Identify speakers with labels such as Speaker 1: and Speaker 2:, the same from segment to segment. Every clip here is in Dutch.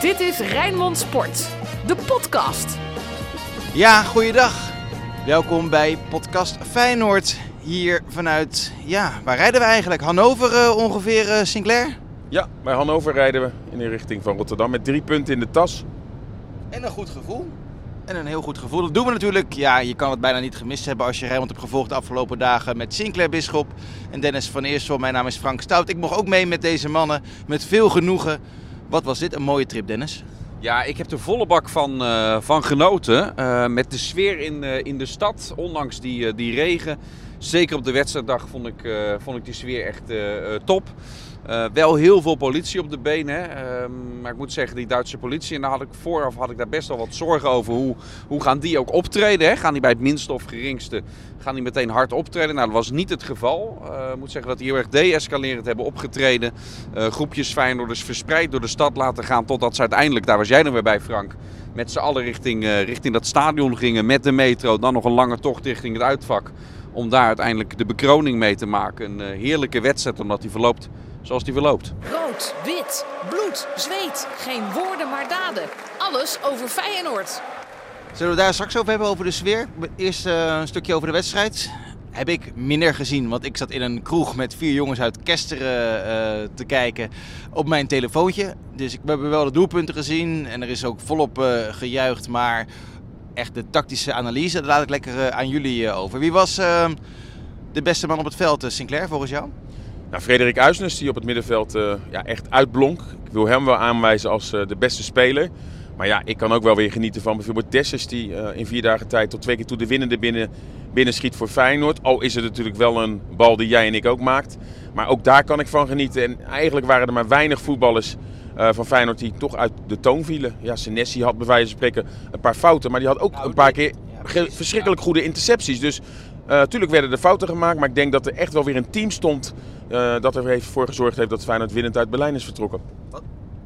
Speaker 1: Dit is Rijnmond Sport, de podcast.
Speaker 2: Ja, goeiedag. Welkom bij podcast Feyenoord. Hier vanuit, ja, waar rijden we eigenlijk? Hannover eh, ongeveer, eh, Sinclair?
Speaker 3: Ja, bij Hannover rijden we in de richting van Rotterdam met drie punten in de tas.
Speaker 2: En een goed gevoel. En een heel goed gevoel. Dat doen we natuurlijk. Ja, je kan het bijna niet gemist hebben als je Rijnmond hebt gevolgd de afgelopen dagen met Sinclair Bisschop en Dennis van Eersel. Mijn naam is Frank Stout. Ik mocht ook mee met deze mannen met veel genoegen. Wat was dit een mooie trip, Dennis?
Speaker 4: Ja, ik heb er volle bak van, eh, van genoten. Eh, met de sfeer in, eh, in de stad, ondanks die, die regen. Zeker op de wedstrijddag vond ik, vond ik die sfeer echt top. Uh, wel heel veel politie op de benen. Ehm, maar ik moet zeggen, die Duitse politie. En daar had ik vooraf had ik daar best wel wat zorgen over. Hoe, hoe gaan die ook optreden? Hè? Gaan die bij het minste of geringste gaan die meteen hard optreden? Nou, dat was niet het geval. Uh, ik moet zeggen dat die heel erg de-escalerend hebben opgetreden. Uh, groepjes Feyenoorders verspreid door de stad laten gaan. Totdat ze uiteindelijk, daar was jij dan weer bij Frank. Met z'n allen richting, richting dat stadion gingen met de metro. Dan nog een lange tocht richting het uitvak. Om daar uiteindelijk de bekroning mee te maken. Een heerlijke wedstrijd omdat die verloopt zoals die verloopt.
Speaker 1: Rood, wit, bloed, zweet. Geen woorden maar daden. Alles over Feyenoord.
Speaker 2: Zullen we daar straks over hebben, over de sfeer? Eerst uh, een stukje over de wedstrijd. Heb ik minder gezien, want ik zat in een kroeg met vier jongens uit Kesteren uh, te kijken op mijn telefoontje. Dus ik heb wel de doelpunten gezien en er is ook volop uh, gejuicht. Maar echt de tactische analyse, daar laat ik lekker aan jullie over. Wie was de beste man op het veld, Sinclair, volgens jou?
Speaker 3: Nou, Frederik Uisnes, die op het middenveld uh, ja, echt uitblonk. Ik wil hem wel aanwijzen als uh, de beste speler. Maar ja, ik kan ook wel weer genieten van bijvoorbeeld Dessus, die uh, in vier dagen tijd tot twee keer toe de winnende binnen, binnen schiet voor Feyenoord. Al is het natuurlijk wel een bal die jij en ik ook maakt. Maar ook daar kan ik van genieten. En eigenlijk waren er maar weinig voetballers van Feyenoord die toch uit de toon vielen. Ja, Senesi had bij wijze van spreken een paar fouten, maar die had ook nou, een paar keer verschrikkelijk goede intercepties. Dus natuurlijk werden er fouten gemaakt, maar ik denk dat er echt wel weer een team stond dat er heeft voor gezorgd heeft dat Feyenoord winnend uit Berlijn is vertrokken.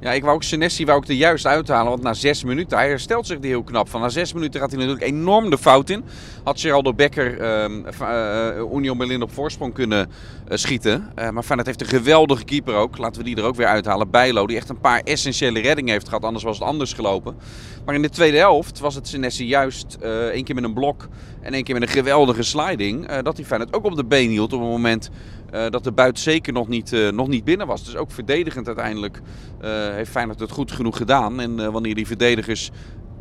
Speaker 4: Ja, ik wou ook Senesi wou ik er juist uithalen. Want na zes minuten, hij herstelt zich er heel knap van. Na zes minuten gaat hij natuurlijk enorm de fout in. Had Geraldo Becker uh, Union Berlin op voorsprong kunnen schieten. Maar Feyenoord heeft een geweldige keeper ook. Laten we die er ook weer uithalen. Bijlo, die echt een paar essentiële reddingen heeft gehad. Anders was het anders gelopen. Maar in de tweede helft was het Senesi juist één keer met een blok en één keer met een geweldige sliding. dat hij Feyenoord ook op de been hield op het moment uh, dat de buit zeker nog niet, uh, nog niet binnen was. Dus ook verdedigend uiteindelijk uh, heeft Feyenoord het goed genoeg gedaan. En wanneer die verdedigers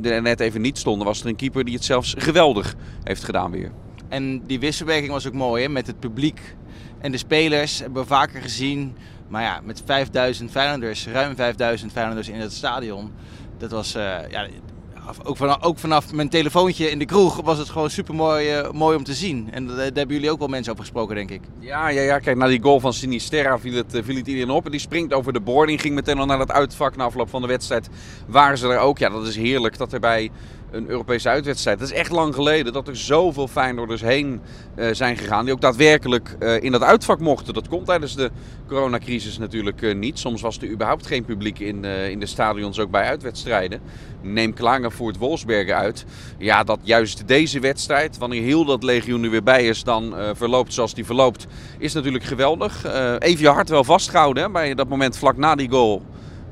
Speaker 4: er net even niet stonden, was er een keeper die het zelfs geweldig heeft gedaan weer.
Speaker 2: En die wisselwerking was ook mooi hè? met het publiek en de spelers. Hebben we vaker gezien. Maar ja, met 5000 Feyenoorders, ruim 5000 Feyenoorders in het stadion. Dat was, ja, ook, vanaf, ook vanaf mijn telefoontje in de kroeg was het gewoon super mooi, uh, mooi om te zien. En daar hebben jullie ook wel mensen over gesproken, denk ik.
Speaker 4: Ja, ja, ja kijk, na die goal van Sinisterra viel het, uh, viel het iedereen op. En die springt over de boarding, ging meteen al naar het uitvak na afloop van de wedstrijd. Waren ze er ook. Ja, dat is heerlijk dat er bij een Europese uitwedstrijd. Het is echt lang geleden dat er zoveel Feyenoorders heen uh, zijn gegaan. Die ook daadwerkelijk uh, in dat uitvak mochten. Dat komt tijdens de coronacrisis natuurlijk uh, niet. Soms was er überhaupt geen publiek in, in de stadions, ook bij uitwedstrijden. Neem Klagenvoort Wolfsbergen uit. Ja, dat juist deze wedstrijd, wanneer heel dat legioen er weer bij is, dan verloopt zoals die verloopt, is natuurlijk geweldig. even je hart wel vastgehouden bij dat moment vlak na die goal.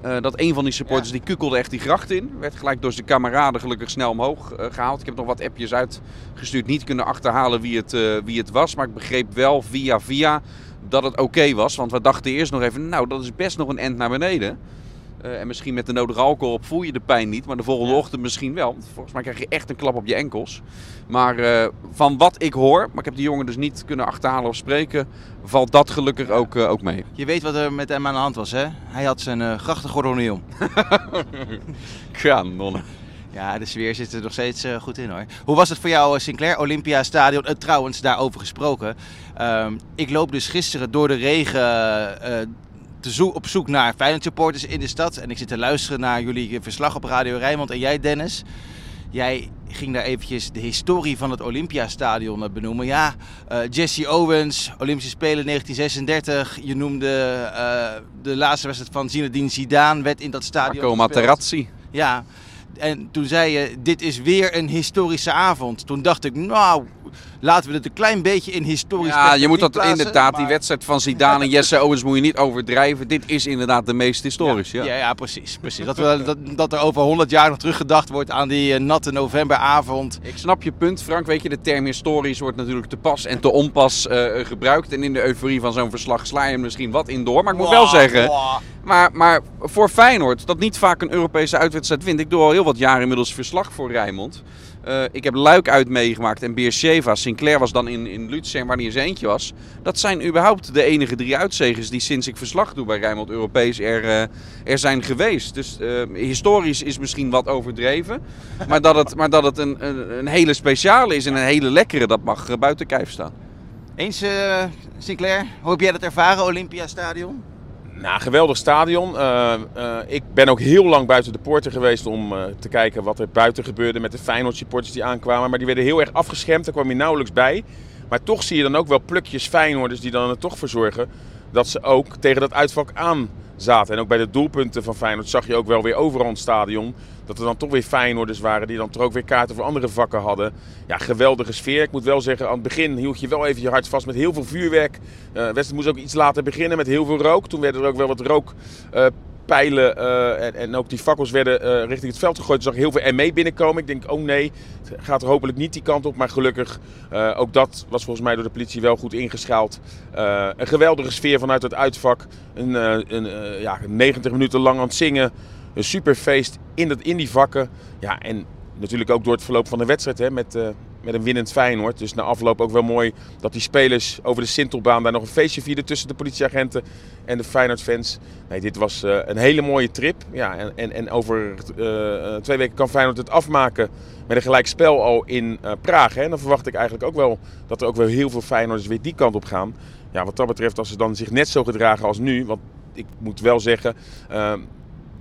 Speaker 4: Uh, dat een van die supporters ja. die kukkelde echt die gracht in. Werd gelijk door zijn kameraden gelukkig snel omhoog uh, gehaald. Ik heb nog wat appjes uitgestuurd. Niet kunnen achterhalen wie het, uh, wie het was. Maar ik begreep wel via via dat het oké okay was. Want we dachten eerst nog even, nou dat is best nog een end naar beneden. Uh, en misschien met de nodige alcohol op voel je de pijn niet. Maar de volgende ja. ochtend misschien wel. Volgens mij krijg je echt een klap op je enkels. Maar uh, van wat ik hoor, maar ik heb die jongen dus niet kunnen achterhalen of spreken. Valt dat gelukkig ja. ook, uh, ook mee.
Speaker 2: Je weet wat er met hem aan de hand was, hè? Hij had zijn uh, grachtengordel niet om.
Speaker 4: Kanon.
Speaker 2: Ja, de sfeer zit er nog steeds goed in hoor. Hoe was het voor jou, Sinclair? Olympia Stadion, trouwens, daarover gesproken. Uh, ik loop dus gisteren door de regen te op zoek naar Feyenoord supporters in de stad. En ik zit te luisteren naar jullie verslag op Radio Rijnmond. En jij, Dennis, jij ging daar eventjes de historie van het Olympiastadion benoemen. Ja, uh, Jesse Owens, Olympische Spelen 1936. Je noemde uh, de laatste wedstrijd van Zinedine Zidane, werd in dat stadion
Speaker 4: Marco Materazzi.
Speaker 2: Ja, en toen zei je, dit is weer een historische avond. Toen dacht ik, nou, laten we het een klein beetje in historisch
Speaker 4: Ja, je moet dat
Speaker 2: plaatsen,
Speaker 4: inderdaad, die wedstrijd van Zidane en Jesse Owens moet je niet overdrijven. Dit is inderdaad de meest historisch, ja.
Speaker 2: Ja, ja, precies. precies. Dat, we, dat, dat er over 100 jaar nog teruggedacht wordt aan die eh, natte novemberavond.
Speaker 4: Ik snap je punt, Frank. Weet je, de term historisch wordt natuurlijk te pas en te onpas eh, gebruikt. En in de euforie van zo'n verslag sla je er misschien wat in door. Maar ik moet wel zeggen,
Speaker 2: wow.
Speaker 4: maar, maar voor Feyenoord, dat niet vaak een Europese uitwedstrijd wint. Ik doe al heel wat jaren inmiddels verslag voor Rijnmond. Eh, ik heb Luik uit meegemaakt en Beersheva. Sinclair was dan in, in Lutsen waar hij zijn eentje was. Dat zijn überhaupt de enige drie uitzegers die sinds ik verslag doe bij Rijnmond Europees er, eh, er zijn geweest. Dus eh, historisch is misschien wat overdreven. Maar dat het, maar dat het een, een, een hele speciale is en een hele lekkere, dat mag buiten kijf staan.
Speaker 2: Eens, Sinclair, hoe heb jij dat ervaren, Olympiastadion?
Speaker 3: Nou, geweldig stadion. Eh, eh, ik ben ook heel lang buiten de poorten geweest om eh, te kijken wat er buiten gebeurde met de Feyenoord supporters die aankwamen. Maar die werden heel erg afgeschermd, daar kwam je nauwelijks bij. Maar toch zie je dan ook wel plukjes Feyenoorders die dan er toch voor zorgen dat ze ook tegen dat uitvak aan zaten. En ook bij de doelpunten van Feyenoord zag je ook wel weer overal het stadion dat er dan toch weer Feyenoorders waren die dan toch ook weer kaarten voor andere vakken hadden. Ja, geweldige sfeer. Ik moet wel zeggen, aan het begin hield je wel even je hart vast met heel veel vuurwerk. Eh wedstrijd moest ook iets later beginnen met heel veel rook. Toen werden er ook wel wat rookpijlen eh, en, en ook die fakkels werden eh, richting het veld gegooid. Toen zag heel veel ME binnenkomen. Ik denk, oh nee, het gaat er hopelijk niet die kant op. Maar gelukkig, eh, ook dat was volgens mij door de politie wel goed ingeschaald. Een geweldige sfeer vanuit het uitvak. Een, een, ja, 90 minuten lang aan het zingen. Een superfeest in, in die vakken. Ja, en natuurlijk ook door het verloop van de wedstrijd hè, met, eh, met een winnend Feyenoord. Dus na afloop ook wel mooi dat die spelers over de Sintelbaan daar nog een feestje vierden tussen de politieagenten en de Feyenoord-fans. Nee, dit was eh, een hele mooie trip. Ja, en, en, en over eh, twee weken kan Feyenoord het afmaken met een gelijk spel al in Praag. Hè. En dan verwacht ik eigenlijk ook wel dat er ook wel heel veel Feyenoorders weer die kant op gaan. Ja, wat dat betreft, als ze dan zich net zo gedragen als nu. Want ik moet wel zeggen,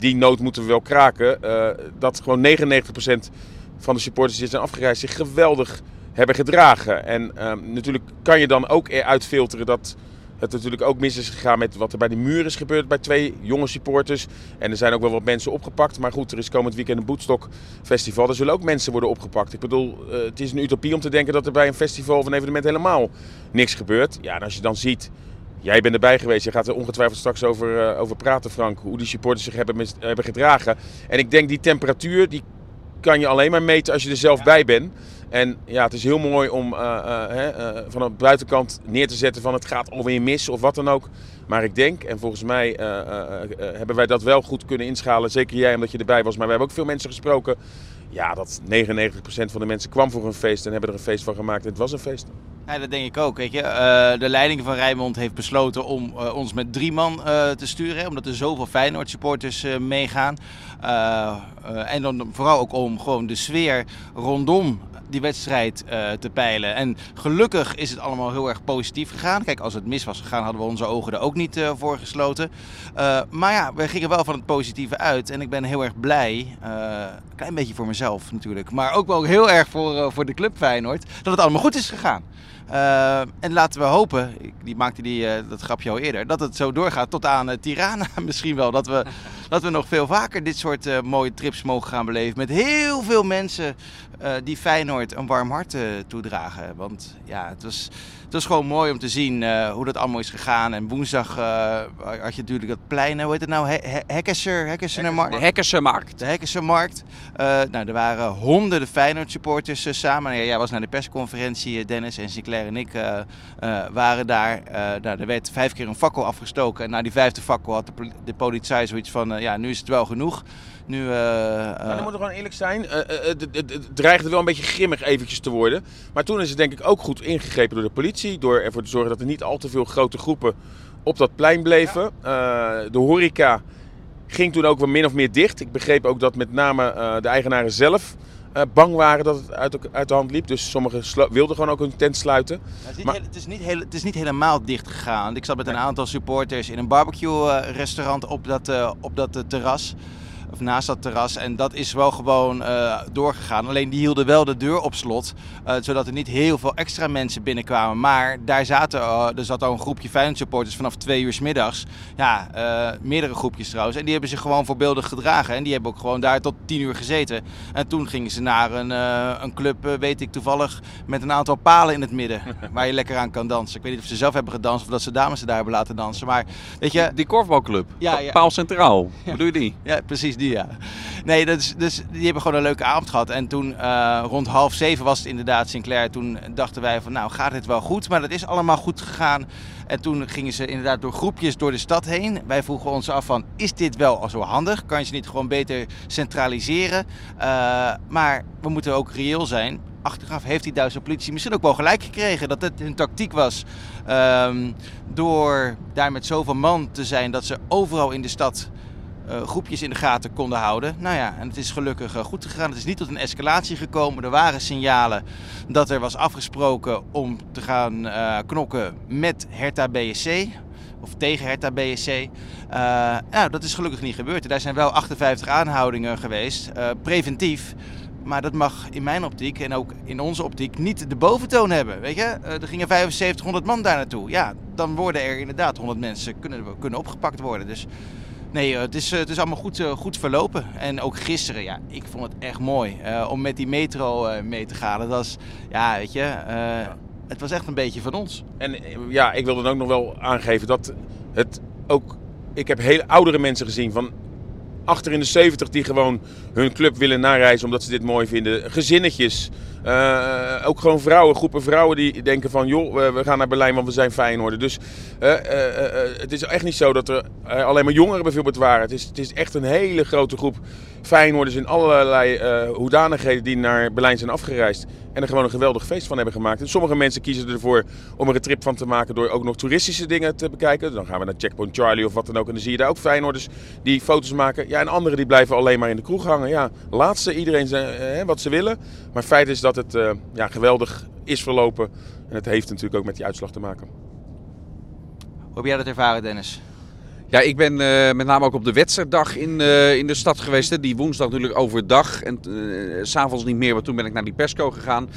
Speaker 3: die nood moeten we wel kraken. eh, dat gewoon 99% van de supporters die zijn afgereisd zich geweldig hebben gedragen. En ehm, natuurlijk kan je dan ook eruit filteren dat het natuurlijk ook mis is gegaan met wat er bij de muur is gebeurd bij twee jonge supporters. En er zijn ook wel wat mensen opgepakt. Maar goed, er is komend weekend een Boetstok Festival. Er zullen ook mensen worden opgepakt. Ik bedoel, eh, het is een utopie om te denken dat er bij een festival of een evenement helemaal niks gebeurt. Ja, en als je dan ziet Jij bent erbij geweest, je gaat er ongetwijfeld straks over, eh, over praten, Frank. Hoe die supporters zich hebben, mis- hebben gedragen. En ik denk die temperatuur, die kan je alleen maar meten als je er zelf bij bent. En ja, het is heel mooi om hè, eh, van de buitenkant neer te zetten van het gaat alweer mis of wat dan ook. Maar ik denk, en volgens mij hebben wij dat wel goed kunnen inschalen. Zeker jij, omdat je erbij was. Maar we hebben ook veel mensen gesproken. Ja, dat 99% van de mensen kwam voor een feest en hebben er een feest van gemaakt. En het was een feest.
Speaker 2: Ja, dat denk ik ook. Weet je. Eh, de leiding van Rijnmond heeft besloten om eh, ons met drie man eh, te sturen. Omdat er zoveel Feyenoord supporters meegaan. En dan vooral ook om gewoon de sfeer rondom die wedstrijd te peilen. En gelukkig is het allemaal heel erg positief gegaan. Kijk, als het mis was gegaan, hadden we onze ogen er ook niet voor gesloten. Maar ja, we gingen wel van het positieve uit. En ik ben heel erg blij. een klein beetje voor mezelf natuurlijk. Maar ook wel heel erg voor, voor de club Feyenoord. Dat het allemaal goed is gegaan. Eh, en laten we hopen, die maakte die, eh, dat grapje al eerder, dat het zo doorgaat tot aan eh, Tirana misschien wel. Dat we, dat we nog veel vaker dit soort mooie trips mogen gaan beleven. Met heel veel mensen eh, die Feyenoord een warm hart eh, toedragen. Want ja, het was, het was gewoon mooi om te zien eh, hoe dat allemaal is gegaan. En woensdag had je natuurlijk dat plein, hoe heet het nou? He.
Speaker 4: De Hekkerse Markt.
Speaker 2: De Hekkesenmarkt. Eh nou, er waren honderden Feyenoord supporters samen. Ja, jij was naar de persconferentie, Dennis en Sinclair en ik waren daar. Nou, er werd vijf keer een fakkel afgestoken. En na die vijfde fakkel had de, de politie zoiets van, ja, nu is het wel genoeg. Nu, eh,
Speaker 3: Maar
Speaker 2: eh,
Speaker 3: dan moeten we gewoon eerlijk zijn. eh, het, dreigde wel een beetje grimmig eventjes te worden. Maar toen is het denk ik ook goed ingegrepen door de politie. Door ervoor te zorgen dat er niet al te veel grote groepen op dat plein bleven. Eh, de horeca ging toen ook wel min of meer dicht. Ik begreep ook dat met name eh, de eigenaren zelf eh, bang waren dat het uit, uit de hand liep. Dus sommigen wilden gewoon ook hun tent sluiten.
Speaker 2: het, is niet
Speaker 3: maar-
Speaker 2: heel- het, is niet heel- het is niet helemaal dicht gegaan. Ik zat met een aantal supporters in een barbecue eh, restaurant op dat, eh, op dat terras. Of naast dat terras. En dat is wel gewoon uh, doorgegaan. Alleen die hielden wel de deur op slot, uh, zodat er niet heel veel extra mensen binnenkwamen. Maar daar zaten, uh, er zat al een groepje Feyenoord supporters vanaf twee uur s middags. Ja, meerdere groepjes trouwens. En die hebben zich gewoon voorbeeldig gedragen. En die hebben ook gewoon daar tot tien uur gezeten. En toen gingen ze naar een, een club, weet ik toevallig, met een aantal palen in het midden. waar je lekker aan kan dansen. Ik weet niet of ze zelf hebben gedanst of dat ze dames ze daar hebben laten dansen. Maar weet je...
Speaker 4: Die korfbalclub, ja, ja. Paal Centraal, ja. bedoel je die?
Speaker 2: Ja, precies die ja. Nee, is, dus die hebben gewoon een leuke avond gehad. En toen uh, rond half zeven was het inderdaad Sinclair. Toen dachten wij van nou gaat het wel goed. Maar dat is allemaal goed gegaan. En toen gingen ze inderdaad door groepjes door de stad heen. Wij vroegen ons af van is dit wel zo handig? Kan je ze niet gewoon beter centraliseren? Uh, maar we moeten ook reëel zijn achteraf heeft die Duitse politie misschien ook wel gelijk gekregen dat het hun tactiek was. Um, door daar met zoveel man te zijn dat ze overal in de stad groepjes in de gaten konden houden. Nou ja, en het is gelukkig uh, goed gegaan. Het is niet tot een escalatie gekomen. Er waren signalen dat er was afgesproken om te gaan uh, knokken met Hertha BSC. Of tegen Hertha BSC. nou, dat is gelukkig niet gebeurd. Er zijn wel 58 aanhoudingen geweest, preventief. Maar dat mag in mijn optiek en ook in onze optiek niet de boventoon hebben. Weet je, er gingen 7500 man daar naartoe. Ja, dan worden er inderdaad 100 mensen kunnen, kunnen opgepakt worden. Dus Nee, het is, het is allemaal goed, goed verlopen. En ook gisteren, ja, ik vond het echt mooi uh, om met die metro mee te gaan. Dat was, ja, weet je, uh, ja. het was echt een beetje van ons.
Speaker 3: En ja, ik wil dan ook nog wel aangeven dat het ook... Ik heb hele oudere mensen gezien van achter in de 70 die gewoon hun club willen nareizen omdat ze dit mooi vinden. Gezinnetjes. Uh, ook gewoon vrouwen, groepen vrouwen die denken van joh, we gaan naar Berlijn want we zijn Feyenoord. Dus uh, uh, het is echt niet zo dat er alleen maar jongeren bijvoorbeeld waren. Het is, het is echt een hele grote groep Feyenoorders in allerlei hoedanigheden die naar Berlijn zijn afgereisd. En er gewoon een geweldig feest van hebben gemaakt. En sommige mensen kiezen ervoor om er een trip van te maken door ook nog toeristische dingen te bekijken. Dan gaan we naar Checkpoint Charlie of wat dan ook. En dan zie je daar ook Feyenoorders die foto's maken. Ja, en anderen die blijven alleen maar in de kroeg hangen. Ja, laat ze iedereen zijn, wat ze willen. Maar feit is dat het uh, ja, geweldig is verlopen. En het heeft natuurlijk ook met die uitslag te maken.
Speaker 2: Hoe heb jij dat ervaren, Dennis?
Speaker 4: Ja, ik ben uh, met name ook op de wedstrijddag in, uh, in de stad geweest. Hè. Die woensdag natuurlijk overdag en uh, s'avonds niet meer, want toen ben ik naar die Pesco gegaan.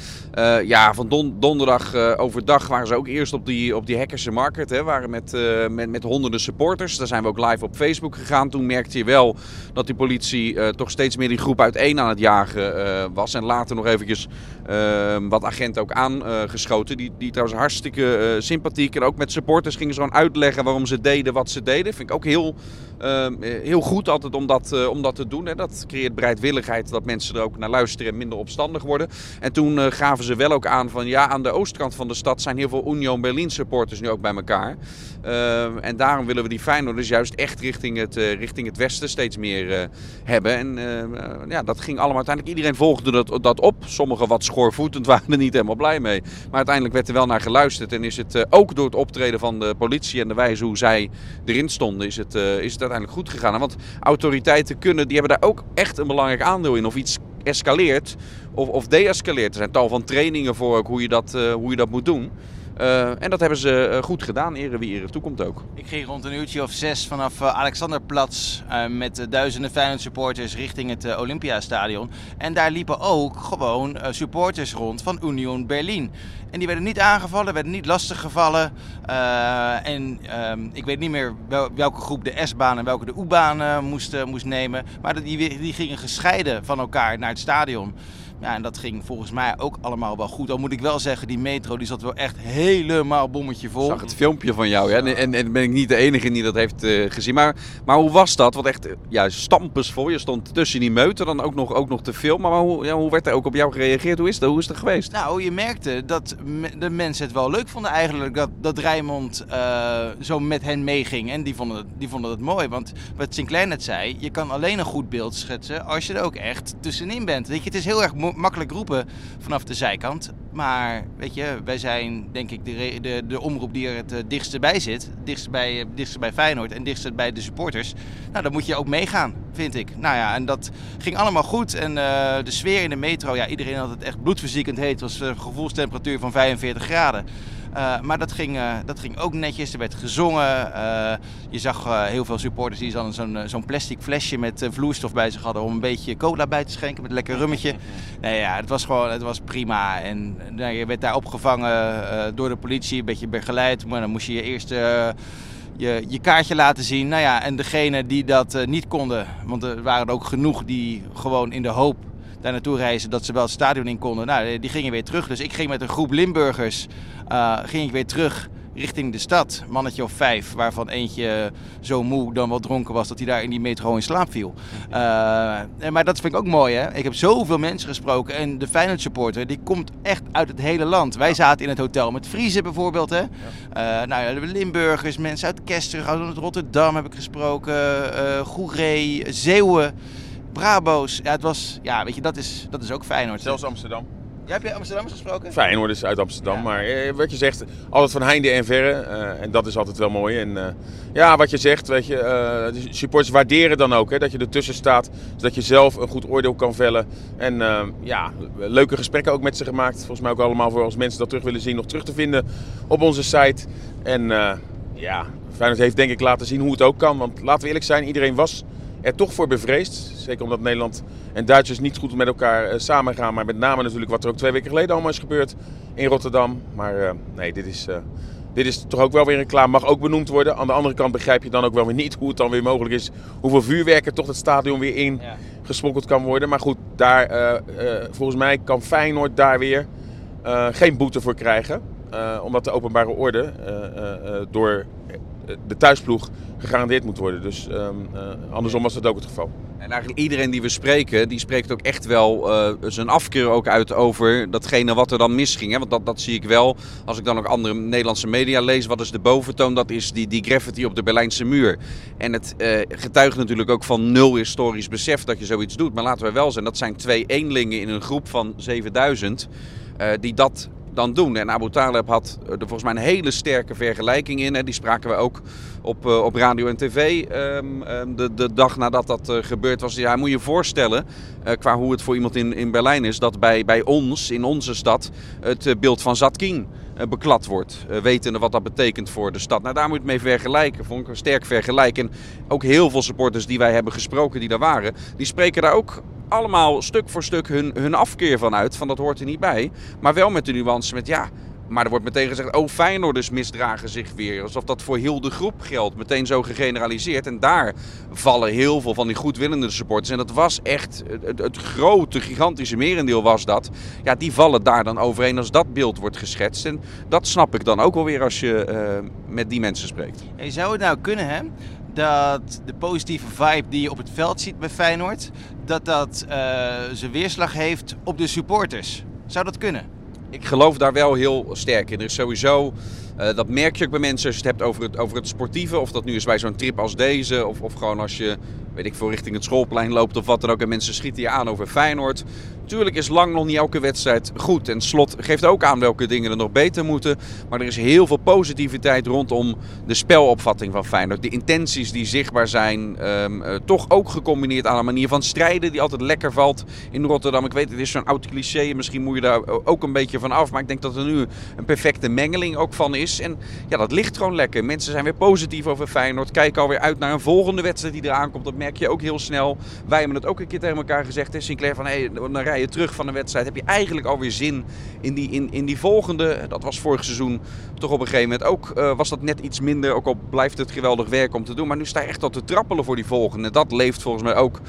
Speaker 4: ja, van don donderdag overdag waren ze ook eerst op die, op die Hackerse Market. Hè, waren met, met, met honderden supporters. Daar zijn we ook live op Facebook gegaan. Toen merkte je wel dat die politie toch steeds meer die groep uiteen aan het jagen was. En later nog eventjes wat agenten ook aangeschoten. die, die trouwens hartstikke sympathiek en ook met supporters gingen ze gewoon uitleggen waarom ze deden wat ze deden ik ook heel, heel goed altijd om dat, uh, om dat te doen. Hè. Dat creëert bereidwilligheid dat mensen er ook naar luisteren en minder opstandig worden. En toen uh, gaven ze wel ook aan van ja, aan de oostkant van de stad zijn heel veel Union Berlin supporters nu ook bij elkaar. Ehm, en daarom willen we die Feyenoorders juist echt richting het, eh, richting het westen steeds meer hebben. En ja, dat ging allemaal uiteindelijk. Iedereen volgde dat, dat op. Sommigen wat schoorvoetend waren er niet helemaal blij mee. Maar uiteindelijk werd er wel naar geluisterd. En is het ook door het optreden van de politie en de wijze hoe zij erin stonden is het, is het uiteindelijk goed gegaan. Want autoriteiten kunnen, die hebben daar ook echt een belangrijk aandeel in. Of iets escaleert of, of deescaleert. Er zijn tal van trainingen voor hoe je dat, uh, hoe je dat moet doen. Uh, en dat hebben ze uh, goed gedaan, ere wie ere toekomt ook.
Speaker 2: Ik ging rond een uurtje of zes vanaf uh, Alexanderplatz met duizenden Feyenoord supporters richting het Olympiastadion. En daar liepen ook gewoon supporters rond van Union Berlin. En die werden niet aangevallen, werden niet lastiggevallen. en ehm, ik weet niet meer wel, welke groep de S-baan en welke de U-baan moest, moest nemen. Maar die, die gingen gescheiden van elkaar naar het stadion. Ja, en dat ging volgens mij ook allemaal wel goed. Al moet ik wel zeggen, die metro die zat wel echt helemaal bommetje vol. Ik
Speaker 4: zag het filmpje van jou, ja. En, en ben ik niet de enige die dat heeft uh, gezien. Maar, maar hoe was dat? Want echt, ja, stampensvol. Je stond tussen die meuten dan ook nog, ook nog te filmen. Maar hoe, ja, hoe werd er ook op jou gereageerd? Hoe is dat? Hoe is het geweest?
Speaker 2: Nou, je merkte dat de mensen het wel leuk vonden eigenlijk. Dat, dat Rijmond uh, zo met hen meeging. En die vonden, het, die vonden het mooi. Want wat Sinclair net zei, je kan alleen een goed beeld schetsen als je er ook echt tussenin bent. Weet je, het is heel erg makkelijk roepen vanaf de zijkant. Maar weet je, wij zijn denk ik de, de, de omroep die er het dichtste bij zit. Dichtst bij, uh, dichtst bij Feyenoord en dichtst bij de supporters. Nou, dan moet je ook meegaan, vind ik. Nou ja, en dat ging allemaal goed. En uh, de sfeer in de metro, ja, iedereen had het echt bloedverziekend heet. Het was een gevoelstemperatuur van 45 graden. Uh, maar dat ging, uh, dat ging ook netjes. Er werd gezongen. Uh, je zag heel veel supporters die dan zo'n zo'n plastic flesje met vloeistof bij zich hadden om een beetje cola bij te schenken met een lekker rummetje. nee, ja, het was gewoon het was prima. En nou, je werd daar opgevangen door de politie, een beetje begeleid. Maar dan moest je je eerst je, je kaartje laten zien. Nou ja, en degene die dat niet konden, want er waren er ook genoeg die gewoon in de hoop daar naartoe reizen dat ze wel het stadion in konden. Nou, die gingen weer terug. Dus ik ging met een groep Limburgers uh, ging ik weer terug richting de stad. Mannetje of vijf, waarvan eentje zo moe dan wel dronken was dat hij daar in die metro in slaap viel. Uh, maar dat vind ik ook mooi hè. Ik heb zoveel mensen gesproken en de Feyenoord supporter die komt echt uit het hele land. Wij zaten in het hotel met Friese bijvoorbeeld hè. Ja. Uh, nou, Limburgers, mensen uit Kester, uit Rotterdam heb ik gesproken, uh, Goeree, Zeeuwen. Brabo's. Ja, het was, ja, weet je, dat is, dat is ook Feyenoord.
Speaker 3: Zelfs Amsterdam.
Speaker 2: Jij heb je Amsterdam gesproken?
Speaker 3: Feyenoord is uit Amsterdam, maar eh, wat je zegt, altijd van heinde en verre. Uh, en dat is altijd wel mooi. En uh, ja, wat je zegt, weet je, uh, de supporters waarderen dan ook hè, dat je ertussen staat. Zodat je zelf een goed oordeel kan vellen. En ja, leuke gesprekken ook met ze gemaakt. Volgens mij ook allemaal voor als mensen dat terug willen zien, nog terug te vinden op onze site. En ja, Feyenoord heeft denk ik laten zien hoe het ook kan. Want laten we eerlijk zijn, iedereen was er toch voor bevreesd. Zeker omdat Nederland en Duitsers niet goed met elkaar uh, samen gaan. Maar met name natuurlijk wat er ook twee weken geleden allemaal is gebeurd in Rotterdam. Maar uh, nee, dit is, uh, dit is toch ook wel weer een klaar. Mag ook benoemd worden. Aan de andere kant begrijp je dan ook wel weer niet hoe het dan weer mogelijk is. Hoeveel vuurwerk er toch het stadion weer in ja. gesmokkeld kan worden. Maar goed, daar, volgens mij kan Feyenoord daar weer geen boete voor krijgen. omdat de openbare orde door de thuisploeg gegarandeerd moet worden. Dus um, uh, andersom was dat ook het geval.
Speaker 4: En eigenlijk iedereen die we spreken, die spreekt ook echt wel uh, zijn afkeur ook uit over datgene wat er dan misging. Hè? Want dat, dat zie ik wel. Als ik dan ook andere Nederlandse media lees, wat is de boventoon? Dat is die, die graffiti op de Berlijnse muur. En het uh, getuigt natuurlijk ook van nul historisch besef dat je zoiets doet. Maar laten we wel zijn, dat zijn twee eenlingen in een groep van 7000 die dat dan doen. En Abu Taleb had er volgens mij een hele sterke vergelijking in. Die spraken we ook op, uh, op radio en tv um, um, de, de dag nadat dat uh, gebeurd was. Ja, moet je je voorstellen, qua hoe het voor iemand in, in Berlijn is, dat bij, bij ons, in onze stad, het beeld van Zatkin beklad wordt. wetende wat dat betekent voor de stad. Nou, daar moet je het mee vergelijken. Vond ik een sterk vergelijken. En ook heel veel supporters die wij hebben gesproken, die daar waren, die spreken daar ook allemaal stuk voor stuk hun, hun afkeer van uit. Van dat hoort er niet bij. Maar wel met de nuance met ja. Maar er wordt meteen gezegd, oh Feyenoorders misdragen zich weer. Alsof dat voor heel de groep geldt. Meteen zo gegeneraliseerd. En daar vallen heel veel van die goedwillende supporters. En dat was echt, het, grote, gigantische merendeel was dat. Ja, die vallen daar dan overheen als dat beeld wordt geschetst. En dat snap ik dan ook wel weer als je uh, met die mensen spreekt.
Speaker 2: Hey, zou het nou kunnen, hè? Dat de positieve vibe die je op het veld ziet bij Feyenoord, dat dat uh, zijn weerslag heeft op de supporters. Zou dat kunnen?
Speaker 4: Ik geloof daar wel heel sterk in. Er is sowieso, uh, dat merk je ook bij mensen als je het hebt over het, over het sportieve. Of dat nu is bij zo'n trip als deze, of, of gewoon als je weet ik veel, richting het schoolplein loopt of wat dan ook. En mensen schieten je aan over Feyenoord. Tuurlijk is lang nog niet elke wedstrijd goed. En Slot geeft ook aan welke dingen er nog beter moeten. Maar er is heel veel positiviteit rondom de spelopvatting van Feyenoord. De intenties die zichtbaar zijn. Um, uh, toch ook gecombineerd aan een manier van strijden die altijd lekker valt in Rotterdam. Ik weet, het is zo'n oud cliché. Misschien moet je daar ook een beetje van af. Maar ik denk dat er nu een perfecte mengeling ook van is. En ja, dat ligt gewoon lekker. Mensen zijn weer positief over Feyenoord. Kijken alweer uit naar een volgende wedstrijd die eraan komt. Merk je ook heel snel. Wij hebben het ook een keer tegen elkaar gezegd. Hè, Sinclair van hey, dan rij je terug van de wedstrijd. Heb je eigenlijk alweer zin in die, in, in die volgende. Dat was vorig seizoen toch op een gegeven moment ook. Uh, was dat net iets minder. Ook al blijft het geweldig werk om te doen. Maar nu sta je echt al te trappelen voor die volgende. Dat leeft volgens mij ook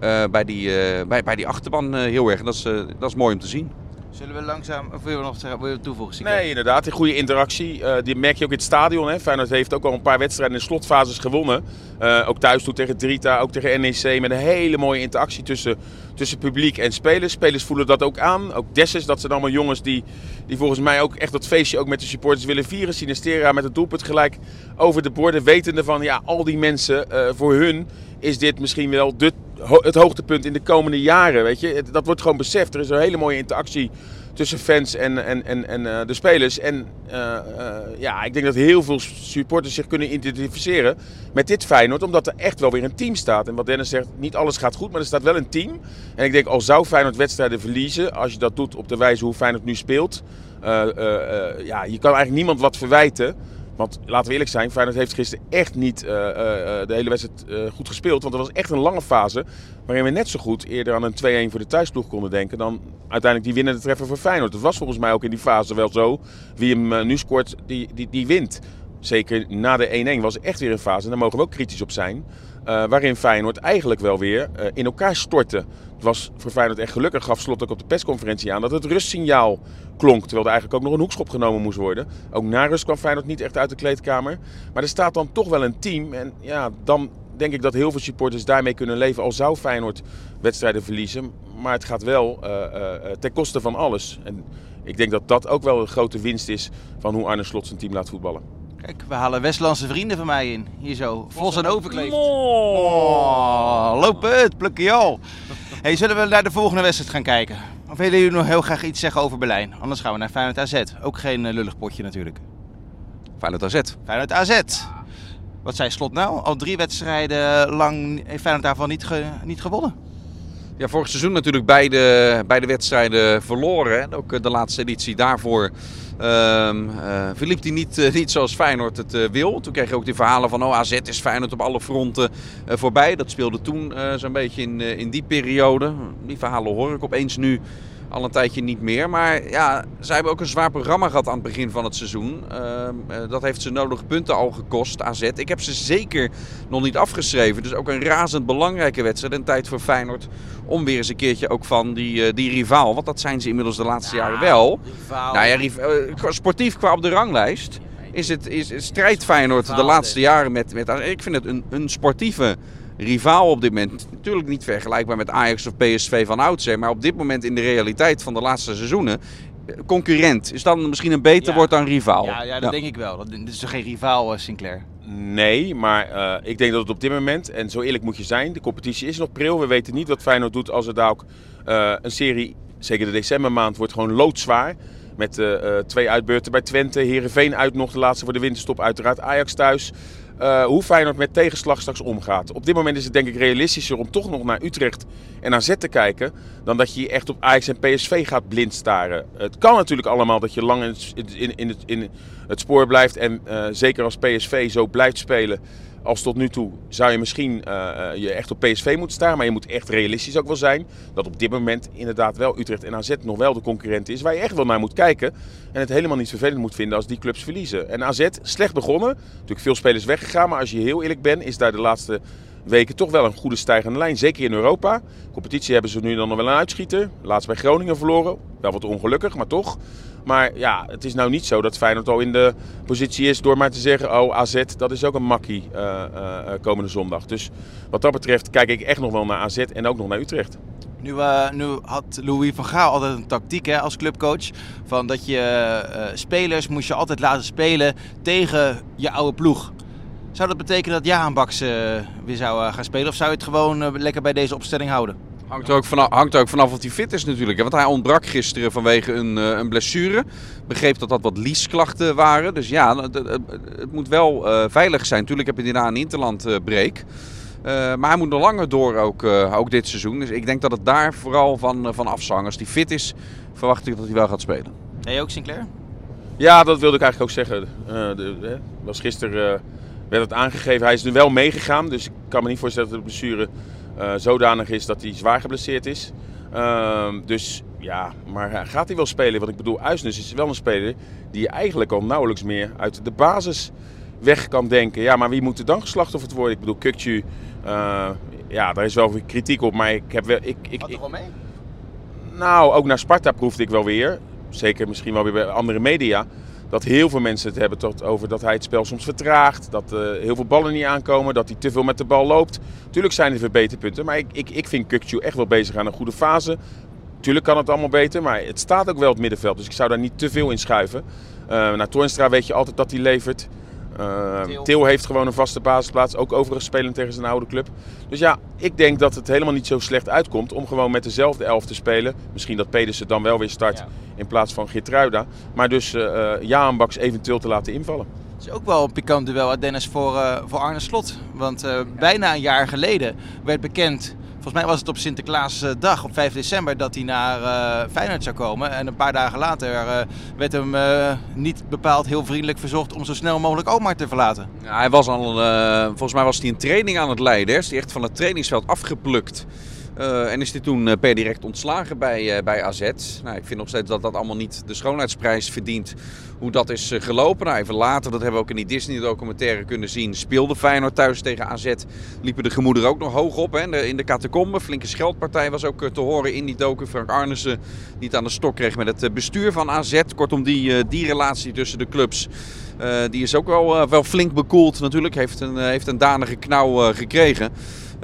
Speaker 4: uh, bij, die, uh, bij, bij die achterban heel erg. Dat is, dat is mooi om te zien.
Speaker 2: Zullen we langzaam, of wil je nog zeggen, wil toevoegen?
Speaker 3: Nee, inderdaad, een goede interactie. Uh, die merk je ook in het stadion. Hè. Feyenoord heeft ook al een paar wedstrijden in slotfases gewonnen. Uh, ook thuis toe tegen Drita, ook tegen NEC. Met een hele mooie interactie tussen, tussen publiek en spelers. Spelers voelen dat ook aan. Ook Dessus, dat zijn allemaal jongens die, die volgens mij ook echt dat feestje ook met de supporters willen vieren. Sinistera met het doelpunt gelijk over de borden. Wetende van, ja, al die mensen, uh, voor hun is dit misschien wel de het hoogtepunt in de komende jaren. Weet je? Dat wordt gewoon beseft. Er is een hele mooie interactie tussen fans en, en, en, en uh, de spelers. En uh, uh, ja, ik denk dat heel veel supporters zich kunnen identificeren met dit Feyenoord. Omdat er echt wel weer een team staat. En wat Dennis zegt, niet alles gaat goed, maar er staat wel een team. En ik denk, al zou Feyenoord wedstrijden verliezen, als je dat doet op de wijze hoe Feyenoord nu speelt... Eh, eh, eh, ja, je kan eigenlijk niemand wat verwijten. Want laten we eerlijk zijn, Feyenoord heeft gisteren echt niet eh, eh, eh, de hele wedstrijd goed gespeeld. Want er was echt een lange fase waarin we net zo goed eerder aan een 2-1 voor de thuisploeg konden denken dan uiteindelijk die winnende treffer voor Feyenoord. Het was volgens mij ook in die fase wel zo. Wie hem nu scoort, die, die, die wint. Zeker na de 1-1 was echt weer een fase, en daar mogen we ook kritisch op zijn. waarin Feyenoord eigenlijk wel weer in elkaar stortte. Het was voor Feyenoord echt gelukkig, gaf Slot ook op de persconferentie aan, dat het rustsignaal klonk. Terwijl er eigenlijk ook nog een hoekschop genomen moest worden. Ook na rust kwam Feyenoord niet echt uit de kleedkamer. Maar er staat dan toch wel een team. En ja, dan denk ik dat heel veel supporters daarmee kunnen leven. Al zou Feyenoord wedstrijden verliezen. Maar het gaat wel eh, ten koste van alles. En ik denk dat dat ook wel een grote winst is van hoe Arne Slot zijn team laat voetballen.
Speaker 2: Kijk, we halen Westlandse vrienden van mij in. Hier zo, Vos en Overkleef.
Speaker 4: Oh.
Speaker 2: Loop het, plukje al. Hey, zullen we naar de volgende wedstrijd gaan kijken? Of willen jullie nog heel graag iets zeggen over Berlijn? Anders gaan we naar Feyenoord AZ. Ook geen eh, lullig potje natuurlijk.
Speaker 4: Feyenoord AZ.
Speaker 2: Feyenoord AZ. Wat zei Slot nou? Al drie wedstrijden lang heeft Feyenoord daarvan niet, ge- niet gewonnen.
Speaker 4: Ja, vorig seizoen natuurlijk beide, beide wedstrijden verloren. En ook eh, de laatste editie daarvoor ehm eh, verliep die niet, eh, niet zoals Feyenoord het eh, wil. Toen kreeg je ook die verhalen van oh, AZ is Feyenoord op alle fronten voorbij. Dat speelde toen zo'n beetje in, in die periode. Die verhalen hoor ik opeens nu al een tijdje niet meer. Maar ja, zij hebben ook een zwaar programma gehad aan het begin van het seizoen. Ehm, eh, dat heeft ze nodige punten al gekost, AZ. Ik heb ze zeker nog niet afgeschreven. Dus ook een razend belangrijke wedstrijd. En tijd voor Feyenoord om weer eens een keertje ook van die, eh, die rivaal. Want dat zijn ze inmiddels de laatste jaren wel. Nou ja, eh, sportief qua op de ranglijst is het is, is strijd Feyenoord de laatste jaren met, met... Ik vind het een, een sportieve rivaal op dit moment. Natuurlijk niet vergelijkbaar met Ajax of PSV van oudsher. Maar op dit moment in de realiteit van de laatste seizoenen... eh, Concurrent is dan misschien een beter
Speaker 2: Ja.
Speaker 4: woord dan rivaal.
Speaker 2: Ja, ja dat denk ik wel. Dat, dit is toch geen rivaal, eh, Sinclair?
Speaker 3: Nee, maar eh, ik denk dat het op dit moment, en zo eerlijk moet je zijn, de competitie is nog pril. We weten niet wat Feyenoord doet als er daar ook eh, een serie, zeker de decembermaand, wordt gewoon loodzwaar. Met twee uitbeurten bij Twente, Herenveen uit nog de laatste voor de winterstop, uiteraard Ajax thuis. Eh, hoe Feyenoord met tegenslag straks omgaat. Op dit moment is het denk ik realistischer om toch nog naar Utrecht en AZ te kijken... dan dat je je echt op Ajax en PSV gaat blind staren. Het kan natuurlijk allemaal dat je lang in het, in, in het, in het spoor blijft... en eh, zeker als PSV zo blijft spelen als tot nu toe... zou je misschien eh, eh, je echt op PSV moeten staren... maar je moet echt realistisch ook wel zijn... dat op dit moment inderdaad wel Utrecht en AZ nog wel de concurrent is... waar je echt wel naar moet kijken... en het helemaal niet vervelend moet vinden als die clubs verliezen. En AZ, slecht begonnen. Natuurlijk veel spelers weggegaan... maar als je heel eerlijk bent, is daar de laatste weken toch wel een goede stijgende lijn. Zeker in Europa. Competitie hebben ze nu dan nog wel een uitschieter. Laatst bij Groningen verloren. Wel wat ongelukkig, maar toch. Maar ja, het is nou niet zo dat Feyenoord al in de positie is door maar te zeggen... oh, AZ, dat is ook een makkie eh, eh, eh, komende zondag. Dus wat dat betreft kijk ik echt nog wel naar AZ en ook nog naar Utrecht.
Speaker 2: Nu, nu had Louis van Gaal altijd een tactiek hè, als clubcoach. Van dat je spelers moest je altijd laten spelen tegen je oude ploeg. Zou dat betekenen dat eh, weer zou gaan spelen? Of zou je het gewoon lekker bij deze opstelling houden?
Speaker 4: Hangt er, ook vanaf, hangt er ook vanaf of hij fit is natuurlijk. Want hij ontbrak gisteren vanwege een, eh, een blessure. Begreep dat dat wat liesklachten waren. Dus ja, het, het- het moet wel eh, veilig zijn. Natuurlijk heb je daarna een interland eh, break. Eh, maar hij moet nog langer door ook, eh, ook dit seizoen. Dus ik denk dat het daar vooral van, van afzang. Als hij fit is, verwacht ik dat hij wel gaat spelen.
Speaker 2: Nee, ook Sinclair?
Speaker 3: Ja, dat wilde ik eigenlijk ook zeggen. Eh, de, hè, was gisteren werd het aangegeven. Hij is nu wel meegegaan. Dus ik kan me niet voorstellen dat de blessure zodanig is dat hij zwaar geblesseerd is. Ehm, dus ja, maar eh, gaat hij wel spelen? Want ik bedoel, Uisnes is wel een speler die je eigenlijk al nauwelijks meer uit de basis weg kan denken. Ja, maar wie moet er dan geslachtofferd worden? Ik bedoel, Kukcu, eh, ja, daar is wel weer kritiek op. Maar ik heb wel... Ik, ik, ik,
Speaker 2: wel mee?
Speaker 3: nou, ook naar Sparta proefde ik wel weer. Zeker misschien wel weer bij andere media. Dat heel veel mensen het hebben tot over dat hij het spel soms vertraagt. Dat eh, heel veel ballen niet aankomen. Dat hij te veel met de bal loopt. Tuurlijk zijn er verbeterpunten. Maar ik, ik, ik vind Kukcu echt wel bezig aan een goede fase. Tuurlijk kan het allemaal beter. Maar het staat ook wel het middenveld. Dus ik zou daar niet te veel in schuiven. Uh, naar Toornstra weet je altijd dat hij levert. Uh,
Speaker 2: Til.
Speaker 3: Til heeft gewoon een vaste basisplaats. Ook overigens spelend tegen zijn oude club. Dus ja, ik denk dat het helemaal niet zo slecht uitkomt om gewoon met dezelfde elf te spelen. Misschien dat Pedersen dan wel weer start
Speaker 2: Ja.
Speaker 3: in plaats van Geertruida. Maar dus uh, Jaan Baks eventueel te laten invallen.
Speaker 2: Het is ook wel een pikant duel uit Dennis voor, eh, voor Arne Slot. Want eh, bijna een jaar geleden werd bekend volgens mij was het op Sinterklaasdag, op 5 december, dat hij naar uh, Feyenoord zou komen. En een paar dagen later uh, werd hem niet bepaald heel vriendelijk verzocht om zo snel mogelijk Omar te verlaten.
Speaker 4: Hij was al, volgens mij was hij een training aan het leiden. Is hij echt van het trainingsveld afgeplukt. Uh, en is hij toen uh, per direct ontslagen bij, uh, bij AZ. Nou, ik vind nog steeds dat dat allemaal niet de schoonheidsprijs verdient. Hoe dat is gelopen. Nou, even later, dat hebben we ook in die Disney-documentaire kunnen zien. Speelde Feyenoord thuis tegen AZ. Liepen de gemoederen ook nog hoog op. Hè? In de, in. Flinke scheldpartij was ook te horen in die docu. Frank Arnissen die het aan de stok kreeg met het bestuur van AZ. Kortom, die, die relatie tussen de clubs. die is ook wel, wel flink bekoeld natuurlijk. Heeft een, heeft een danige knauw gekregen.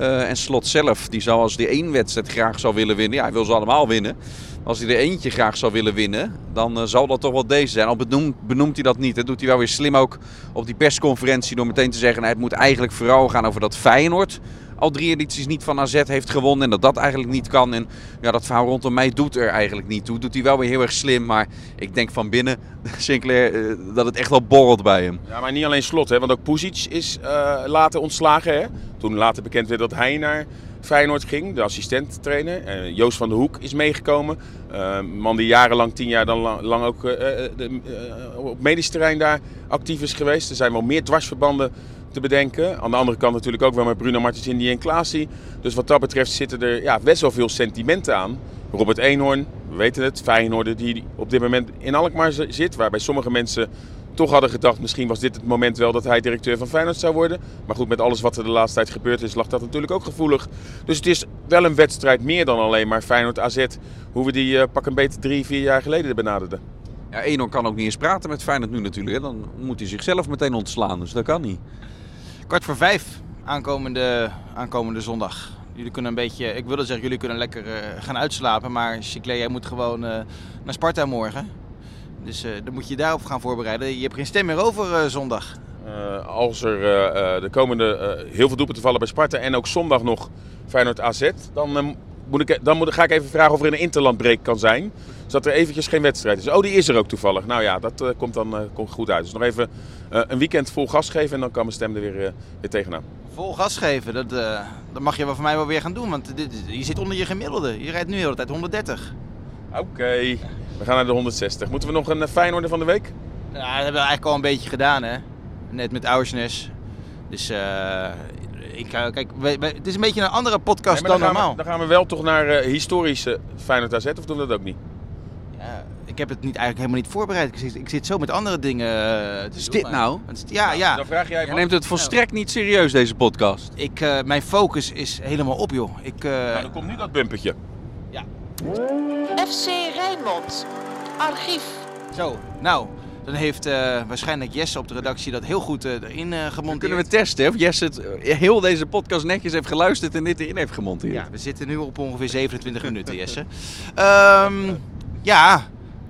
Speaker 4: Uh, en Slot zelf, die zou als die één wedstrijd graag zou willen winnen, ja, hij wil ze allemaal winnen. Als hij er eentje graag zou willen winnen, dan uh, zal dat toch wel deze zijn. Al benoemt, benoemt hij dat niet. Dat doet hij wel weer slim ook op die persconferentie door meteen te zeggen... Nou, het moet eigenlijk vooral gaan over dat Feyenoord al drie edities niet van AZ heeft gewonnen. En dat dat eigenlijk niet kan. En ja, dat verhaal rondom mij doet er eigenlijk niet toe. Doet hij wel weer heel erg slim. Maar ik denk van binnen, Sinclair, uh, dat het echt wel borrelt bij hem.
Speaker 3: Ja, maar niet alleen Slot. Hè, want ook Pusic is uh, later ontslagen. Hè? Toen later bekend werd dat hij naar Feyenoord ging, de assistent-trainer. Joost van der Hoek is meegekomen. Uh, man die jarenlang, tien jaar dan lang, ook de, op medisch terrein daar actief is geweest. Er zijn wel meer dwarsverbanden te bedenken. Aan de andere kant natuurlijk ook wel met Bruno Martins Indy en Klaasie. Dus wat dat betreft zitten er ja, best wel veel sentimenten aan. Robert Eenhoorn, we weten het, Feyenoord die op dit moment in Alkmaar zit. Waarbij sommige mensen toch hadden gedacht, misschien was dit het moment wel dat hij directeur van Feyenoord zou worden. Maar goed, met alles wat er de laatste tijd gebeurd is, lag dat natuurlijk ook gevoelig. Dus het is wel een wedstrijd meer dan alleen maar Feyenoord-AZ. Hoe we die uh, pak een beetje drie, vier jaar geleden benaderden.
Speaker 4: Ja, kan ook niet eens praten met Feyenoord nu natuurlijk. Hè. Dan moet hij zichzelf meteen ontslaan, dus dat kan niet.
Speaker 2: Kwart voor vijf aankomende, aankomende zondag. Jullie kunnen een beetje, ik wilde zeggen, jullie kunnen lekker uh, gaan uitslapen. Maar Chiclé, jij moet gewoon uh, naar Sparta morgen. Dus uh, dan moet je je daarop gaan voorbereiden. Je hebt geen stem meer over zondag.
Speaker 3: als er de komende heel veel doelpunten vallen bij Sparta en ook zondag nog Feyenoord AZ, dan, moet ik, dan moet, ga ik even vragen of er een interlandbreek kan zijn. Zodat er eventjes geen wedstrijd is. Oh, die is er ook toevallig. Nou ja, dat uh, komt dan uh, komt goed uit. Dus nog even uh, een weekend vol gas geven en dan kan mijn stem er weer, weer tegenaan.
Speaker 2: Vol gas geven, dat, dat mag je wel van mij wel weer gaan doen. Want dit, je zit onder je gemiddelde. Je rijdt nu de hele tijd 130.
Speaker 3: Oké, okay. we gaan naar de 160. Moeten we nog een Feyenoorder van de week?
Speaker 2: Ja, dat hebben we eigenlijk al een beetje gedaan hè. Net met Auersnes. Dus ik, kijk, wij, wij, het is een beetje een andere podcast
Speaker 3: nee,
Speaker 2: dan,
Speaker 3: dan
Speaker 2: normaal.
Speaker 3: We, dan gaan we wel toch naar historische Feyenoord AZ of doen we dat ook niet?
Speaker 2: Ja, ik heb het niet, eigenlijk helemaal niet voorbereid. Ik zit, ik zit zo met andere dingen te
Speaker 4: Wat is dit nou?
Speaker 2: Ja, ja.
Speaker 3: Dan vraag jij
Speaker 4: Je neemt het volstrekt niet serieus, deze podcast.
Speaker 2: Ik, uh, mijn focus is helemaal op, joh. Ik, uh...
Speaker 3: nou, dan komt nu dat bumpertje.
Speaker 2: Ja.
Speaker 1: FC Rijnmond. Archief.
Speaker 2: Zo, nou. Dan heeft uh, waarschijnlijk Jesse op de redactie dat heel goed erin gemonteerd. Dan
Speaker 4: kunnen we testen of Jesse het heel deze podcast netjes heeft geluisterd en dit erin heeft gemonteerd.
Speaker 2: Ja, we zitten nu op ongeveer 27 minuten, Jesse. Um, ja,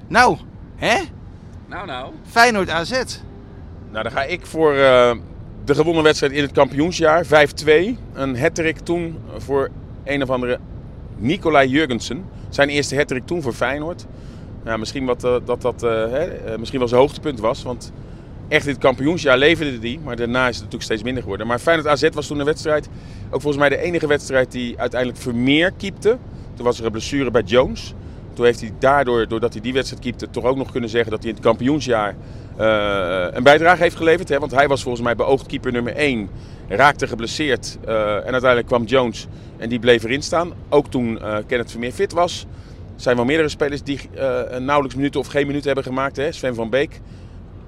Speaker 2: nou, hè?
Speaker 4: Nou, nou.
Speaker 2: Feyenoord AZ.
Speaker 3: Nou, dan ga ik voor uh, de gewonnen wedstrijd in het kampioensjaar, 5-2. Een hattrick toen voor een of andere Nicolai Jurgensen. Zijn eerste hattrick toen voor Feyenoord. Ja, misschien wat, uh, dat dat uh, hè, misschien wel zijn hoogtepunt was, want echt het kampioensjaar leverde die. Maar daarna is het natuurlijk steeds minder geworden. Maar Feyenoord AZ was toen een wedstrijd, ook volgens mij de enige wedstrijd die uiteindelijk Vermeer keepte. Toen was er een blessure bij Jones. Toen heeft hij daardoor, doordat hij die wedstrijd keepte, toch ook nog kunnen zeggen dat hij in het kampioensjaar een bijdrage heeft geleverd. Hè? Want hij was volgens mij beoogd keeper nummer 1, raakte geblesseerd en uiteindelijk kwam Jones en die bleef erin staan. Ook toen uh, Kenneth Vermeer fit was. Zijn wel meerdere spelers die nauwelijks minuten of geen minuten hebben gemaakt. Hè? Sven van Beek,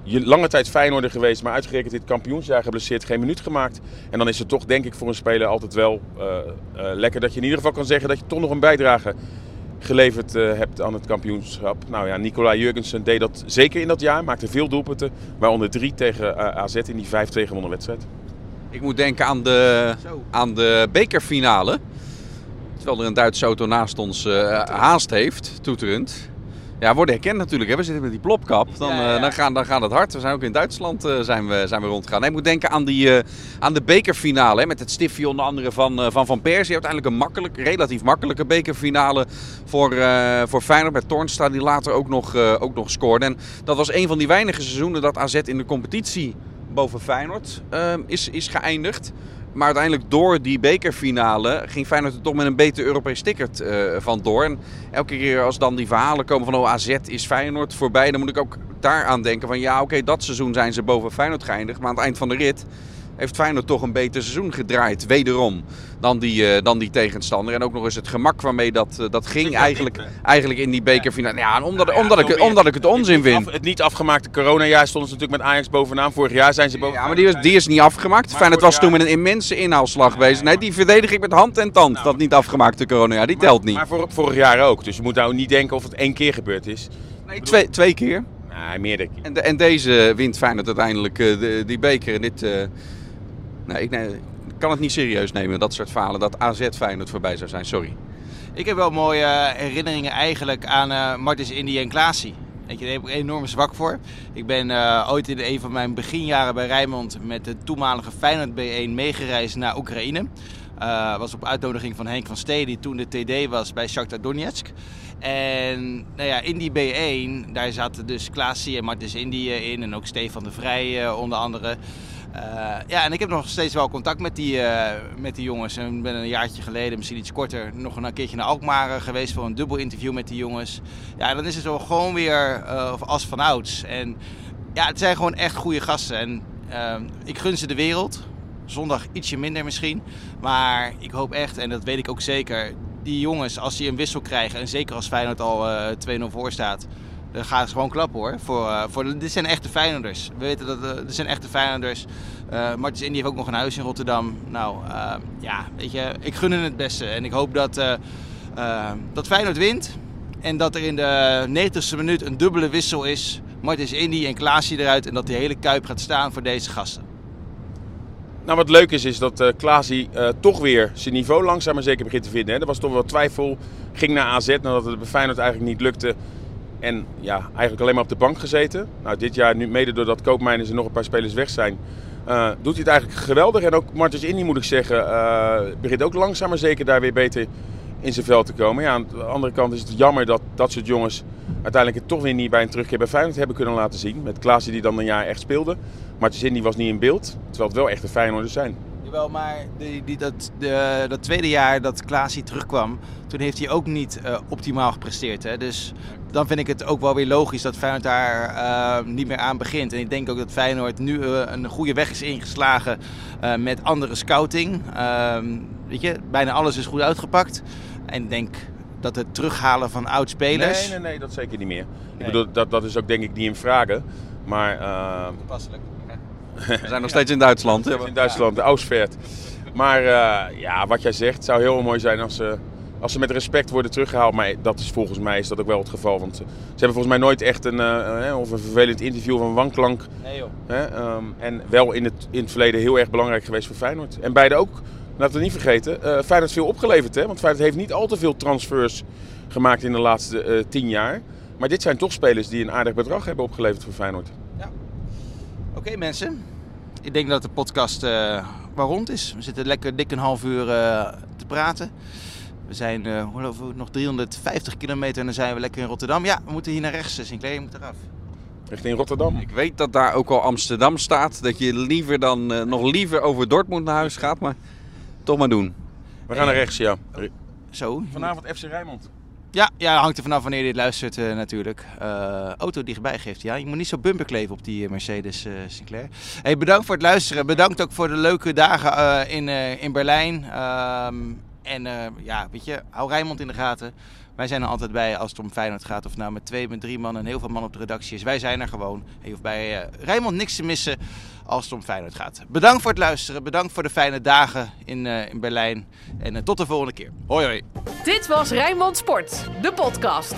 Speaker 3: lange tijd Feyenoorder geweest, maar uitgerekend dit kampioensjaar geblesseerd, geen minuut gemaakt. En dan is het toch denk ik voor een speler altijd wel lekker dat je in ieder geval kan zeggen dat je toch nog een bijdrage geleverd hebt aan het kampioenschap. Nou ja, Nicolai Jurgensen deed dat zeker in dat jaar. Maakte veel doelpunten, waaronder drie tegen AZ in die 5-2 gewonnen wedstrijd.
Speaker 4: Ik moet denken aan de, aan de bekerfinale. Terwijl er een Duitse auto naast ons uh, haast heeft, toeterend. Ja, worden herkend natuurlijk. Hè. We zitten met die plopkap. Dan, ja, ja. Uh, dan, gaan, dan gaat het hard. We zijn ook in Duitsland uh, zijn we, zijn we rondgegaan. Nee, ik moet denken aan, die, uh, aan de bekerfinale. Hè, met het stiftje onder andere van Van, van Persie. Uiteindelijk een makkelijk, relatief makkelijke bekerfinale voor, voor Feyenoord. Bij Tornstra die later ook nog, ook nog scoorde. En dat was een van die weinige seizoenen dat AZ in de competitie boven Feyenoord is, is geëindigd. Maar uiteindelijk door die bekerfinale ging Feyenoord er toch met een beter Europees ticket uh, van door. En elke keer als dan die verhalen komen van oh, AZ is Feyenoord voorbij, dan moet ik ook daaraan denken van ja oké, dat seizoen zijn ze boven Feyenoord geëindigd. Maar aan het eind van de rit heeft Feyenoord toch een beter seizoen gedraaid, wederom, dan die, uh, dan die tegenstander. En ook nog eens het gemak waarmee dat, uh, dat ging eigenlijk, eigenlijk in die bekerfinale. Ja, en omdat, ja, omdat, ik, omdat ik het onzin vind.
Speaker 3: Het niet afgemaakte coronajaar stonden ze natuurlijk met Ajax bovenaan. Vorig jaar zijn ze boven.
Speaker 4: Ja, maar die, was, die is niet afgemaakt. Maar Feyenoord was toen met een immense inhaalslag bezig. Nee, die verdedig ik met hand en tand, nou, dat niet afgemaakte coronajaar. Die
Speaker 3: maar,
Speaker 4: telt niet.
Speaker 3: Maar voor, vorig jaar ook. Dus je moet nou niet denken of het één keer gebeurd is.
Speaker 4: Nee, twee, twee keer.
Speaker 3: Nee, meerdere keer.
Speaker 4: En, de, en deze wint Feyenoord uiteindelijk uh, de, die beker. En dit... Uh, Ik, kan het niet serieus nemen, dat soort falen, dat AZ Feyenoord voorbij zou zijn. Sorry.
Speaker 2: Ik heb wel mooie herinneringen eigenlijk aan uh, Martins Indy en Klaasie. Weet je, daar heb ik enorm zwak voor. Ik ben uh, ooit in een van mijn beginjaren bij Rijnmond met de toenmalige Feyenoord B1 meegereisd naar Oekraïne. Uh, was op uitnodiging van Henk van Stee, die toen de TD was bij Shakhtar Donetsk. En nou ja, in die B1, daar zaten dus Klaasie en Martins Indy in en ook Stefan de Vrij onder andere. Uh, ja, en ik heb nog steeds wel contact met die, uh, met die jongens. En ik ben een jaartje geleden, misschien iets korter, nog een keertje naar Alkmaar geweest voor een dubbel interview met die jongens. Ja, dan is het zo gewoon weer uh, als van ouds. En ja, het zijn gewoon echt goede gasten. En ik gun ze de wereld. Zondag ietsje minder misschien. Maar ik hoop echt, en dat weet ik ook zeker, die jongens, als die een wissel krijgen, en zeker als Feyenoord al 2-0 voor staat, dan gaan ze gewoon klappen hoor. Voor, uh, voor, dit zijn echte Feyenoorders. We weten dat uh, zijn echte Feyenoorders. Uh, Martins Indy heeft ook nog een huis in Rotterdam. Nou ja, weet je, ik gun hen het beste. En ik hoop dat, dat Feyenoord wint. En dat er in de 90ste minuut een dubbele wissel is. Martins Indy en Klaasje eruit. En dat die hele kuip gaat staan voor deze gasten.
Speaker 3: Nou, wat leuk is, is dat uh, Klaasie toch weer zijn niveau langzaam maar zeker begint te vinden. Hè. Er was toch wel twijfel. Ging naar AZ nadat het bij Feyenoord eigenlijk niet lukte. En ja, eigenlijk alleen maar op de bank gezeten. Nou, dit jaar, nu mede doordat Koopmijners en nog een paar spelers weg zijn, uh, doet hij het eigenlijk geweldig. En ook Martens Indy, moet ik zeggen, uh, begint ook langzaam maar zeker daar weer beter in zijn veld te komen. Ja, aan de andere kant is het jammer dat dat soort jongens uiteindelijk het toch weer niet bij een terugkeer bij Feyenoord hebben kunnen laten zien. Met Klaasje die dan een jaar echt speelde. Martens Indy was niet in beeld, terwijl het wel echte Feyenoorders zijn.
Speaker 2: Jawel, maar die, die, dat, de, dat tweede jaar dat Klaasie terugkwam, toen heeft hij ook niet uh, optimaal gepresteerd. Hè? Dus dan vind ik het ook wel weer logisch dat Feyenoord daar uh, niet meer aan begint. En ik denk ook dat Feyenoord nu uh, een goede weg is ingeslagen met andere scouting. Ehm, weet je, bijna alles is goed uitgepakt. En ik denk dat het terughalen van oud-spelers...
Speaker 3: Nee, nee, nee, dat zeker niet meer. Nee. Ik bedoel, dat, dat is ook denk ik niet in vragen. Maar...
Speaker 2: Toepasselijk.
Speaker 4: We zijn nog steeds in Duitsland.
Speaker 3: In Duitsland, de Ausfert. Maar uh, ja, wat jij zegt, zou heel mooi zijn als ze, als ze met respect worden teruggehaald. Maar dat is volgens mij is dat ook wel het geval. Want ze, hebben volgens mij nooit echt een, uh, of een vervelend interview van wanklank.
Speaker 2: Nee joh.
Speaker 3: Hè, um, en wel in het, in het verleden heel erg belangrijk geweest voor Feyenoord. En beide ook, laten we niet vergeten, uh, Feyenoord veel opgeleverd. Hè? Want Feyenoord heeft niet al te veel transfers gemaakt in de laatste tien jaar. Maar dit zijn toch spelers die een aardig bedrag hebben opgeleverd voor Feyenoord.
Speaker 2: Oké okay, mensen, ik denk dat de podcast uh, wel rond is. We zitten lekker dik een half uur uh, te praten. We zijn uh, nog 350 kilometer en dan zijn we lekker in Rotterdam. Ja, we moeten hier naar rechts, Sinclair, je moet eraf.
Speaker 3: Richting Rotterdam.
Speaker 4: Ik weet dat daar ook al Amsterdam staat. Dat je liever dan, uh, nog liever over Dortmund naar huis gaat, maar toch maar doen.
Speaker 3: We gaan naar rechts, ja.
Speaker 2: Zo.
Speaker 3: Vanavond FC Rijnmond.
Speaker 2: Ja, ja, hangt er vanaf wanneer je dit luistert uh, natuurlijk. Uh, auto dichtbij geeft, ja. Je moet niet zo bumper kleven op die Mercedes uh, Sinclair. Hey, bedankt voor het luisteren. Bedankt ook voor de leuke dagen in, in Berlijn. Um, en ja, weet je, hou Rijnmond in de gaten. Wij zijn er altijd bij als het om Feyenoord gaat. Of nou met twee, met drie man en heel veel man op de redactie is. Wij zijn er gewoon. Je hoeft bij Rijnmond niks te missen als het om Feyenoord gaat. Bedankt voor het luisteren. Bedankt voor de fijne dagen in, uh, in Berlijn. En uh, tot de volgende keer. Hoi hoi.
Speaker 1: Dit was Rijnmond Sport, de podcast.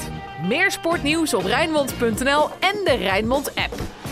Speaker 1: Meer sportnieuws op Rijnmond.nl en de Rijnmond app.